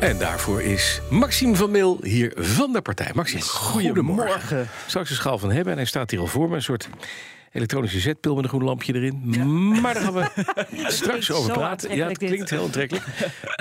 En daarvoor is Maxime van Meel hier van de partij. Maxime, goedemorgen. Goedemorgen. Straks een schaal van hebben en hij staat hier al voor me. Een soort elektronische zetpil met een groen lampje erin. Maar daar gaan we straks over praten. Ja, het klinkt heel aantrekkelijk.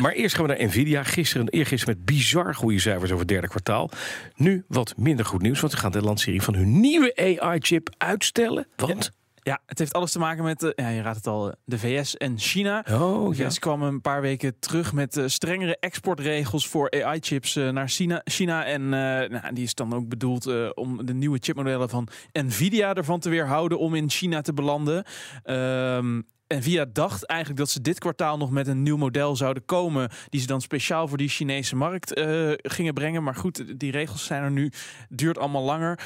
Maar eerst gaan we naar Nvidia. Gisteren, eergisteren met bizar goede cijfers over het derde kwartaal. Nu wat minder goed nieuws, want ze gaan de lancering van hun nieuwe AI-chip uitstellen. Want... Ja, het heeft alles te maken met, eh, ja, je raadt het al, eh, de VS en China. Oh, De ja. VS kwam een paar weken terug met eh, strengere exportregels voor AI-chips naar China. China. En nou, die is dan ook bedoeld om de nieuwe chipmodellen van Nvidia ervan te weerhouden om in China te belanden. Ehm Nvidia dacht eigenlijk dat ze dit kwartaal nog met een nieuw model zouden komen. Die ze dan speciaal voor die Chinese markt gingen brengen. Maar goed, die regels zijn er nu. Duurt allemaal langer.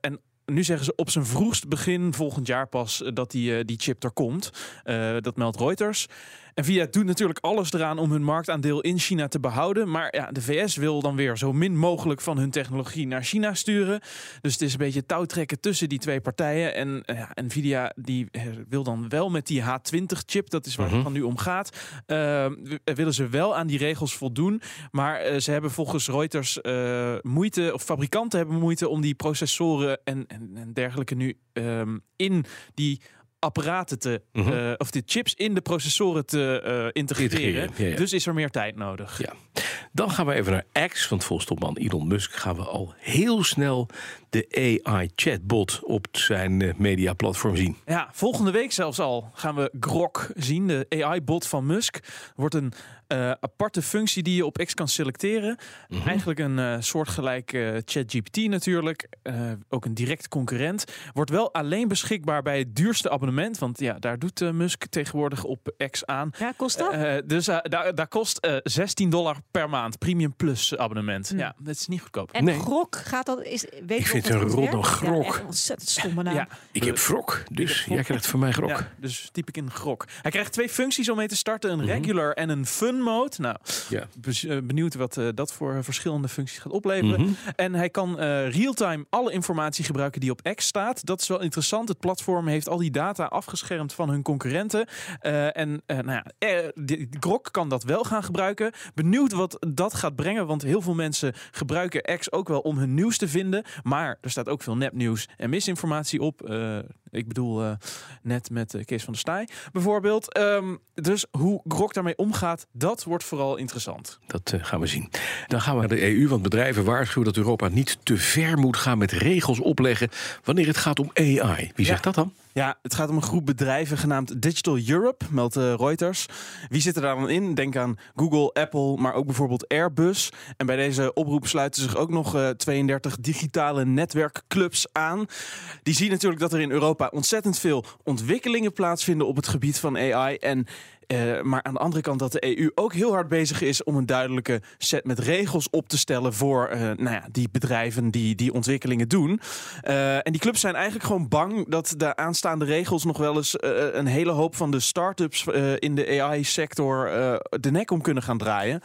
En nu zeggen ze op zijn vroegst begin volgend jaar pas eh, dat die, eh, die chip er komt. Eh, dat meldt Reuters. Nvidia doet natuurlijk alles eraan om hun marktaandeel in China te behouden. Maar ja, de VS wil dan weer zo min mogelijk van hun technologie naar China sturen. Dus het is een beetje touwtrekken tussen die twee partijen. En eh, ja, Nvidia die eh, wil dan wel met die H20-chip, dat is waar Mhm. het van nu om gaat, w- willen ze wel aan die regels voldoen. Maar ze hebben volgens Reuters moeite, of fabrikanten hebben moeite om die processoren en, en, en dergelijke nu ehm, in die apparaten te, Mhm. eh, of de chips in de processoren te eh, integreren. Integreren, ja, ja. Dus is er meer tijd nodig. Ja. Dan gaan we even naar X, want volgens topman Elon Musk gaan we al heel snel de AI-chatbot op zijn eh, mediaplatform zien. Ja, volgende week zelfs al gaan we Grok zien, de AI-bot van Musk. Wordt een aparte functie die je op X kan selecteren. Mhm. Eigenlijk een eh, soortgelijk eh, ChatGPT natuurlijk. Ook een direct concurrent. Wordt wel alleen beschikbaar bij het duurste abonnement. Want ja, daar doet eh, Musk tegenwoordig op X aan. Ja, kost dat? Eh, dus eh, daar, daar kost eh 16 dollar per maand. Premium Plus abonnement. Hm. Ja, dat is niet goedkoop. en nee. grok gaat dat? Is, weet je vind dat een rot grok. Ja, echt een ontzettend stomme naam. Ja, Ik heb Frok, dus jij krijgt van mij Grok. Ja, dus typ ik in grok. Hij krijgt twee functies om mee te starten: een Mhm. regular en een fun mode. Nou, Ja. benieuwd wat dat voor verschillende functies gaat opleveren. Mhm. En hij kan eh real-time alle informatie gebruiken die op X staat. Dat is wel interessant. Het platform heeft al die data afgeschermd van hun concurrenten. Eh, en eh, nou ja, eh, Grok kan dat wel gaan gebruiken. Benieuwd wat dat gaat brengen. Want heel veel mensen gebruiken X ook wel om hun nieuws te vinden. Maar er staat ook veel nepnieuws en misinformatie op. Ik bedoel, eh, net met eh, Kees van der Staaij bijvoorbeeld. Ehm, dus hoe Grok daarmee omgaat, dat wordt vooral interessant. Dat eh, gaan we zien. Dan gaan we naar de EU, want bedrijven waarschuwen dat Europa niet te ver moet gaan met regels opleggen wanneer het gaat om AI. Wie zegt dat dan? Ja, het gaat om een groep bedrijven genaamd Digital Europe, meldt Reuters. Wie zit er daar dan in? Denk aan Google, Apple, maar ook bijvoorbeeld Airbus. En bij deze oproep sluiten zich ook nog eh, 32 digitale netwerkclubs aan. Die zien natuurlijk dat er in Europa ontzettend veel ontwikkelingen plaatsvinden op het gebied van AI. En eh, maar aan de andere kant dat de EU ook heel hard bezig is om een duidelijke set met regels op te stellen voor eh, nou ja, die bedrijven die die ontwikkelingen doen. Eh, en die clubs zijn eigenlijk gewoon bang dat de aanstaande regels nog wel eens een hele hoop van de start-ups in de AI-sector de nek om kunnen gaan draaien.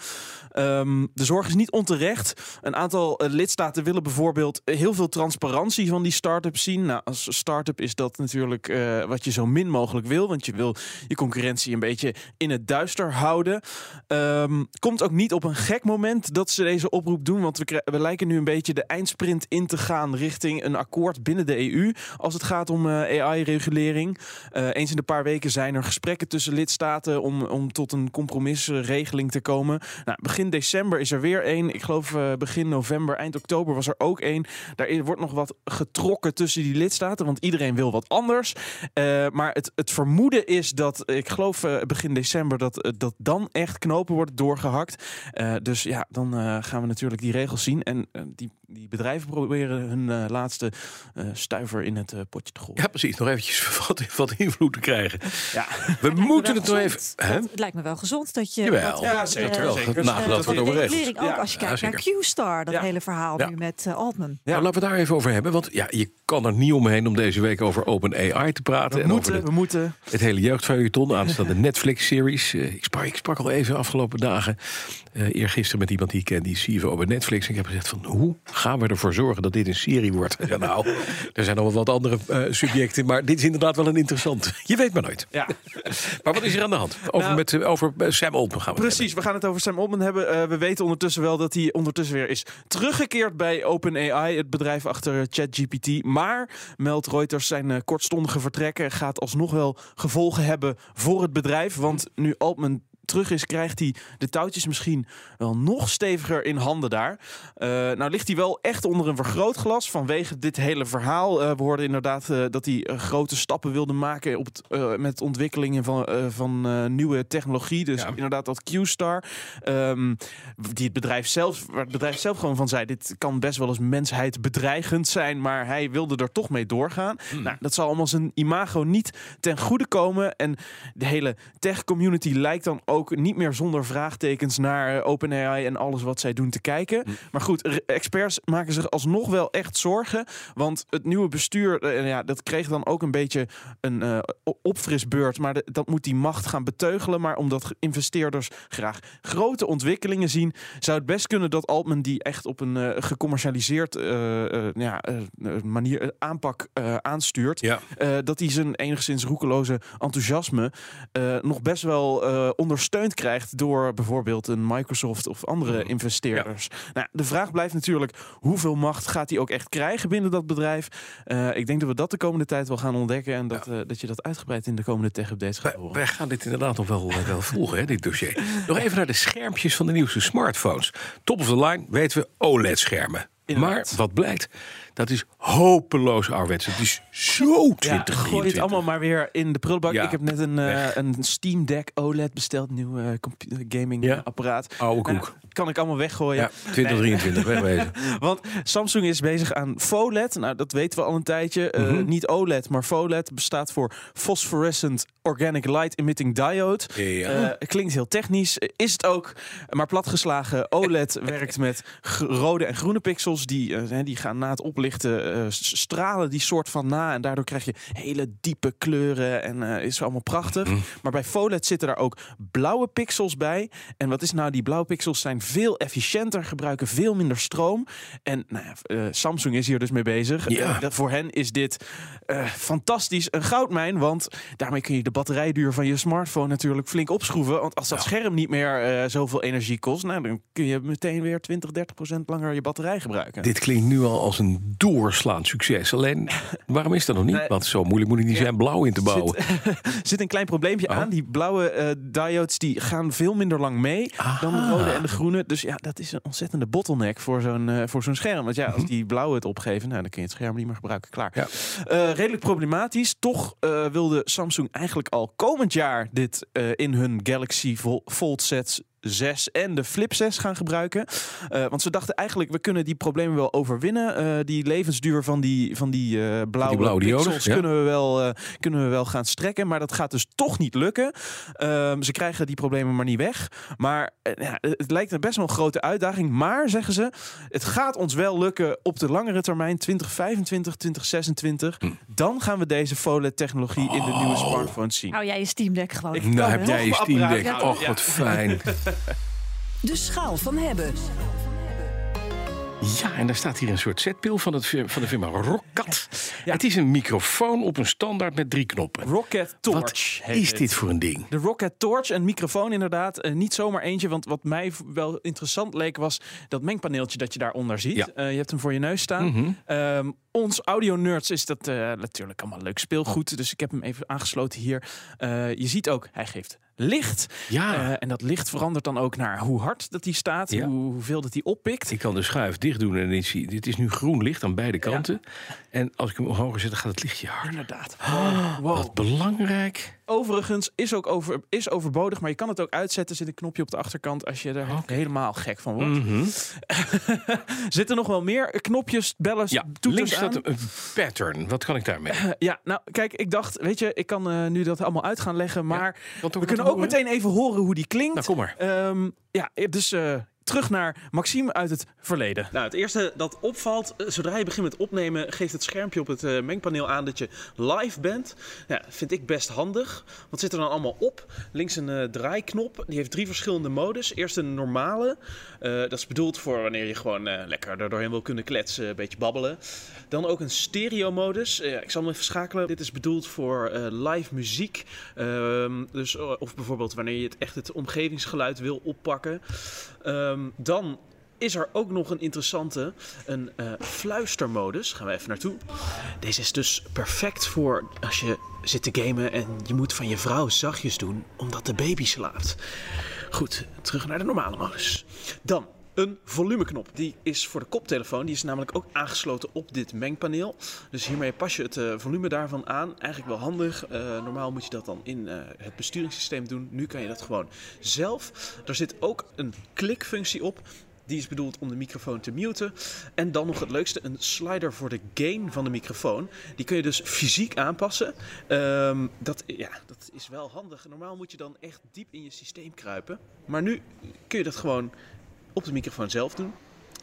Ehm, de zorg is niet onterecht. Een aantal lidstaten willen bijvoorbeeld heel veel transparantie van die start-ups zien. Nou, als start-up is dat natuurlijk wat je zo min mogelijk wil, want je wil je concurrentie een beetje in het duister houden. Ehm, komt ook niet op een gek moment dat ze deze oproep doen, want we, lijken nu een beetje de eindsprint in te gaan richting een akkoord binnen de EU als het gaat om eh, AI-regulering. Eh, eens in de paar weken zijn er gesprekken tussen lidstaten om, om tot een compromisregeling te komen. Nou, begin december is er weer één. Ik geloof eh, begin november, eind oktober was er ook één. Daar wordt nog wat getrokken tussen die lidstaten, want iedereen wil wat anders. Maar het, het vermoeden is dat, ik geloof begin begin december dat, eh, dat dan echt knopen worden doorgehakt. Eh, dus ja, dan eh, gaan we natuurlijk die regels zien. En die, die bedrijven proberen hun eh, laatste eh, stuiver in het potje te gooien. Ja, precies. Nog eventjes wat, wat invloed te krijgen. Ja. We moeten het wel nog even... Hè? Dat- Het lijkt me wel gezond dat je. Jawel. Ja, zeker, zeker. Nagedacht wordt over regels. regulering ook Ja. als je Ja, kijkt naar. Q-Star, dat Ja. hele verhaal Ja. nu met Altman. Ja. Nou, laten we daar even over hebben. Want ja, je kan er niet omheen om deze week over OpenAI te praten. We en moeten, over de- we moeten. het hele jeugdfeuilleton, aanstaande Netflix-series. Eh, ik, sprak, ik sprak al even afgelopen dagen, eh eergisteren met iemand die ik ken, die CFO bij Netflix. En ik heb gezegd van, hoe gaan we ervoor zorgen dat dit een serie wordt? Ja, nou, er zijn nog wel wat andere eh, subjecten, maar dit is inderdaad wel een interessant. Je weet maar nooit. Ja. Maar wat is er aan de hand? Over, Nou, met, eh, over Sam Altman gaan we het Precies, we gaan het over Sam Altman hebben. We weten ondertussen wel dat hij ondertussen weer is teruggekeerd bij OpenAI, het bedrijf achter ChatGPT. Maar, meldt Reuters, zijn kortstondige vertrekken gaat alsnog wel gevolgen hebben voor het bedrijf. Want nu Altman terug is, krijgt hij de touwtjes misschien wel nog steviger in handen daar. Eh, nou ligt hij wel echt onder een vergrootglas vanwege dit hele verhaal. Eh, we hoorden inderdaad eh, dat hij grote stappen wilde maken op het, met ontwikkelingen van, van nieuwe technologie. Dus Ja. inderdaad dat Q-Star. ehm, die het bedrijf zelf, waar het bedrijf zelf gewoon van zei: dit kan best wel eens mensheid bedreigend zijn, maar hij wilde er toch mee doorgaan. Nou, dat zal allemaal zijn imago niet ten goede komen. En de hele tech-community lijkt dan ook niet meer zonder vraagtekens naar eh, OpenAI en alles wat zij doen te kijken. Maar goed, experts maken zich alsnog wel echt zorgen. Want het nieuwe bestuur, eh, ja, dat kreeg dan ook een beetje een eh, opfrisbeurt. Maar de- dat moet die macht gaan beteugelen. Maar omdat investeerders graag grote ontwikkelingen zien, zou het best kunnen dat Altman die echt op een eh, gecommercialiseerd ja, manier, aanpak aanstuurt. Ja. Dat hij zijn enigszins roekeloze enthousiasme nog best wel eh, ondersteund krijgt door bijvoorbeeld een Microsoft of andere investeerders. Nou, de vraag blijft natuurlijk hoeveel macht gaat hij ook echt krijgen binnen dat bedrijf. Eh, ik denk dat we dat de komende tijd wel gaan ontdekken en dat, eh, dat je dat uitgebreid in de komende tech-updates gaat horen. wij gaan dit inderdaad nog wel, eh, wel volgen, hè, dit dossier. Nog even naar de schermpjes van de nieuwste smartphones. Top of the line weten we OLED-schermen. Maar wat blijkt, dat is hopeloos ouderwets. Het is zo Ja, gooi 2023. dit allemaal maar weer in de prullenbak. Ja, Ik heb net een, eh, een Steam Deck OLED besteld, nieuw compu- gaming Ja. apparaat. Oude Nou, koek. kan ik allemaal weggooien. Ja, 2023, wegwezen. Want Samsung is bezig aan FOLED. Nou, dat weten we al een tijdje. Mhm. niet OLED, maar FOLED bestaat voor Phosphorescent Organic Light Emitting Diode. Ja. Klinkt heel technisch, is het ook. Maar platgeslagen, OLED werkt met rode en groene pixels. Die, die gaan na het oplichten eh, stralen die soort van na. En daardoor krijg je hele diepe kleuren en eh, is allemaal prachtig. Mhm. Maar bij FOLED zitten daar ook blauwe pixels bij. En wat is nou, die blauwe pixels zijn veel efficiënter, gebruiken veel minder stroom. En nou ja, eh, Samsung is hier dus mee bezig. Voor hen is dit fantastisch een goudmijn. Want daarmee kun je de batterijduur van je smartphone natuurlijk flink opschroeven. Want als dat scherm niet meer zoveel energie kost, nou, dan kun je meteen weer 20, 30 procent langer je batterij gebruiken. Dit klinkt nu al als een doorslaand succes. Alleen, waarom is dat nog niet? Nee. Want zo moeilijk moet het niet zijn blauw in te bouwen. Er zit een klein probleempje Oh. aan. Die blauwe eh, diodes die gaan veel minder lang mee dan de Aha. rode en de groene. Dus ja, dat is een ontzettende bottleneck voor zo'n eh, voor zo'n scherm. Want ja, als die blauwe het opgeven, nou, dan kun je het scherm niet meer gebruiken. Klaar. Ja. Eh, redelijk problematisch. Toch wilde Samsung eigenlijk al komend jaar dit in hun Galaxy Fold sets 6 en de Flip 6 gaan gebruiken. Eh, want ze dachten eigenlijk, we kunnen die problemen wel overwinnen. Eh, die levensduur van die, van die eh, blauwe, blauwe diodes, pixels ja. kunnen, we wel, eh, kunnen we wel gaan strekken. Maar dat gaat dus toch niet lukken. Ehm, ze krijgen die problemen maar niet weg. Maar eh, ja, het lijkt een best wel een grote uitdaging. Maar, zeggen ze, het gaat ons wel lukken op de langere termijn, 2025, 2026. Hm. Dan gaan we deze FOLED-technologie in de nieuwe smartphones zien. Hou jij je Steam Deck gewoon. Ik- Nou heb jij je Steam Deck. Och, Ja. wat fijn. De schaal van hebben. Ja, en daar staat hier een soort zetpil van, het, van de firma Roccat. Ja. Het is een microfoon op een standaard met drie knoppen. Rocket Torch. Wat heet is het. dit voor een ding? De Rocket Torch, een microfoon inderdaad. Eh, niet zomaar eentje, want wat mij wel interessant leek was dat mengpaneeltje dat je daaronder ziet. Ja. Eh, je hebt hem voor je neus staan. Mhm. Ehm, ons audio-nerds is dat eh, natuurlijk allemaal leuk speelgoed. Dus ik heb hem even aangesloten hier. Eh, je ziet ook, hij geeft licht. Ja, Eh, en dat licht verandert dan ook naar hoe hard dat hij staat. Ja. Hoe, hoeveel dat hij oppikt. ik kan de schuif dicht doen en ik zie, dit is nu groen licht aan beide kanten. En als ik hem hoger zet, dan gaat het lichtje harder. Inderdaad. Wow. wow. Wat belangrijk. overigens is ook over, is overbodig, maar je kan het ook uitzetten. Zit een knopje op de achterkant als je er helemaal gek van wordt. Mhm. Zitten nog wel meer knopjes, bellen, Ja, toeters aan? staat een pattern. Wat kan ik daarmee? Ja, nou kijk, ik dacht, weet je, ik kan eh, nu dat allemaal uit gaan leggen, maar Wat we kunnen ook meteen even horen hoe die klinkt. Nou, kom maar. Ehm, ja, dus eh, terug naar Maxime uit het verleden. Nou, het eerste dat opvalt, eh, zodra je begint met opnemen, geeft het schermpje op het eh, mengpaneel aan dat je live bent. Ja, vind ik best handig. Wat zit er dan allemaal op? Links een eh, draaiknop, die heeft drie verschillende modus. Eerst een normale, dat is bedoeld voor wanneer je gewoon lekker er doorheen wil kunnen kletsen, een beetje babbelen. Dan ook een stereo modus. Ik zal hem even schakelen. Dit is bedoeld voor live muziek. Ehm, dus, of bijvoorbeeld wanneer je het echt het omgevingsgeluid wil oppakken. Ehm, dan is er ook nog een interessante, een eh, fluistermodus. Gaan we even naartoe. Deze is dus perfect voor als je zit te gamen en je moet van je vrouw zachtjes doen omdat de baby slaapt. Goed, terug naar de normale modus. Dan een volumeknop. Die is voor de koptelefoon. Die is namelijk ook aangesloten op dit mengpaneel. Dus hiermee pas je het eh, volume daarvan aan. Eigenlijk wel handig. Eh, normaal moet je dat dan in eh, het besturingssysteem doen. Nu kan je dat gewoon zelf. Er zit ook een klikfunctie op. Die is bedoeld om de microfoon te muten. En dan nog het leukste, een slider voor de gain van de microfoon. Die kun je dus fysiek aanpassen. Ehm, dat, ja, dat is wel handig. Normaal moet je dan echt diep in je systeem kruipen. Maar nu kun je dat gewoon op de microfoon zelf doen.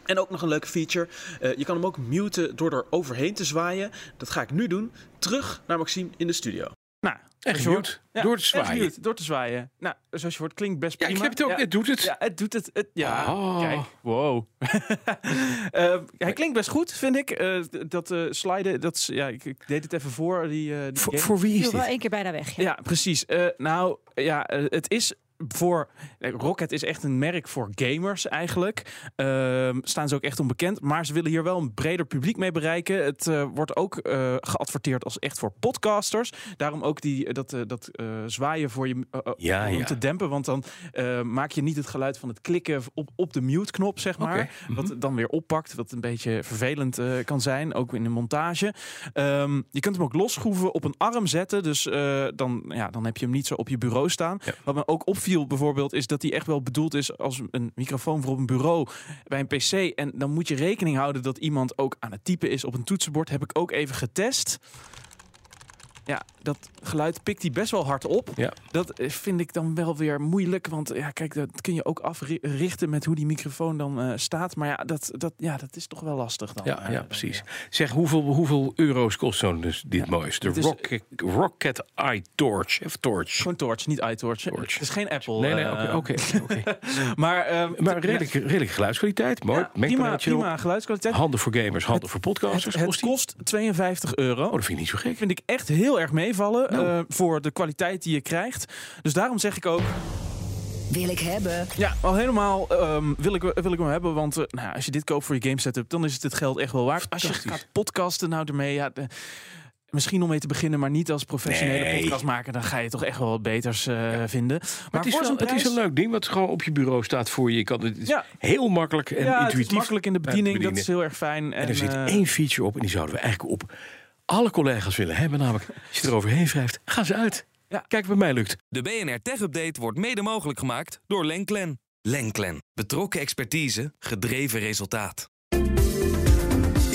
En ook nog een leuke feature. eh, je kan hem ook muten door er overheen te zwaaien. Dat ga ik nu doen. Terug naar Maxime in de studio. Nou, Echt mute, door te zwaaien. mute, door te zwaaien. Nou, zoals je hoort, klinkt best Ja, prima. ik heb het ook. Ja. Het doet het. Ja, het doet het. het ja, Oh. kijk. Wow. Eh, hij klinkt best goed, vind ik. Eh, dat eh sliden, dat ja, ik, ik deed het even voor. Die, eh, die Voor, game. voor wie Ik is viel wel dit? één keer bijna weg. Ja. Ja, precies. Eh, nou, ja, het is voor eh, Rocket is echt een merk voor gamers eigenlijk. Ehm, staan ze ook echt onbekend, maar ze willen hier wel een breder publiek mee bereiken. Het eh, wordt ook eh, geadverteerd als echt voor podcasters. Daarom ook die, dat, dat zwaaien voor je Ja, om ja. te dempen, want dan maak je niet het geluid van het klikken op, op de mute-knop, zeg maar. Mhm. Wat dan weer oppakt, wat een beetje vervelend kan zijn, ook in de montage. Ehm, je kunt hem ook losschroeven, op een arm zetten. Dus dan, ja, dan heb je hem niet zo op je bureau staan. Ja. Wat me ook opviel bijvoorbeeld, is dat hij echt wel bedoeld is als een microfoon voor op een bureau bij een PC. En dan moet je rekening houden dat iemand ook aan het typen is op een toetsenbord. Heb ik ook even getest. Ja, dat geluid pikt hij best wel hard op. Ja. Dat eh, vind ik dan wel weer moeilijk. Want ja, kijk, dat kun je ook africhten met hoe die microfoon dan eh, staat. Maar ja dat, dat, ja, dat is toch wel lastig dan. Ja, eh, ja, dan, precies. ja. Zeg, hoeveel, hoeveel euro's kost zo'n dus dit moois? De is- Rocket, Eye Torch. Of Torch. Gewoon Torch, niet iTorch. Torch. Het is geen Apple. Nee, nee, eh, oké, oké. oké. Maar, Maar redelijk, redelijk geluidskwaliteit. Mooi. prima, prima geluidskwaliteit. Handen voor gamers, handen voor podcasters. het kost die? kost 52 euro. Oh, dat vind ik niet zo gek. vind ik echt heel erg meevallen Nou. eh, voor de kwaliteit die je krijgt. Dus daarom zeg ik ook, Wil ik hebben. ja, al helemaal ehm, wil, ik, wil ik hem hebben. Want eh, nou, als je dit koopt voor je game setup, dan is het het geld echt wel waard. Als je gaat podcasten nou ermee, ja, de- misschien om mee te beginnen, maar niet als professionele Nee. podcastmaker. Dan ga je toch echt wel wat beters eh, vinden. Maar, Maar het is, voor wel, zo'n het is prijs- een leuk ding wat gewoon op je bureau staat voor je. je kan, het is Ja. heel makkelijk en ja, het intuïtief. is makkelijk in de bediening. Dat is heel erg fijn. En er zit één feature op en die zouden we eigenlijk op alle collega's willen hebben. Namelijk, als je eroverheen wrijft, gaan ze uit. Ja. Kijk, bij mij lukt. De BNR Tech Update wordt mede mogelijk gemaakt door Lenklen. Lenklen. Betrokken expertise, gedreven resultaat.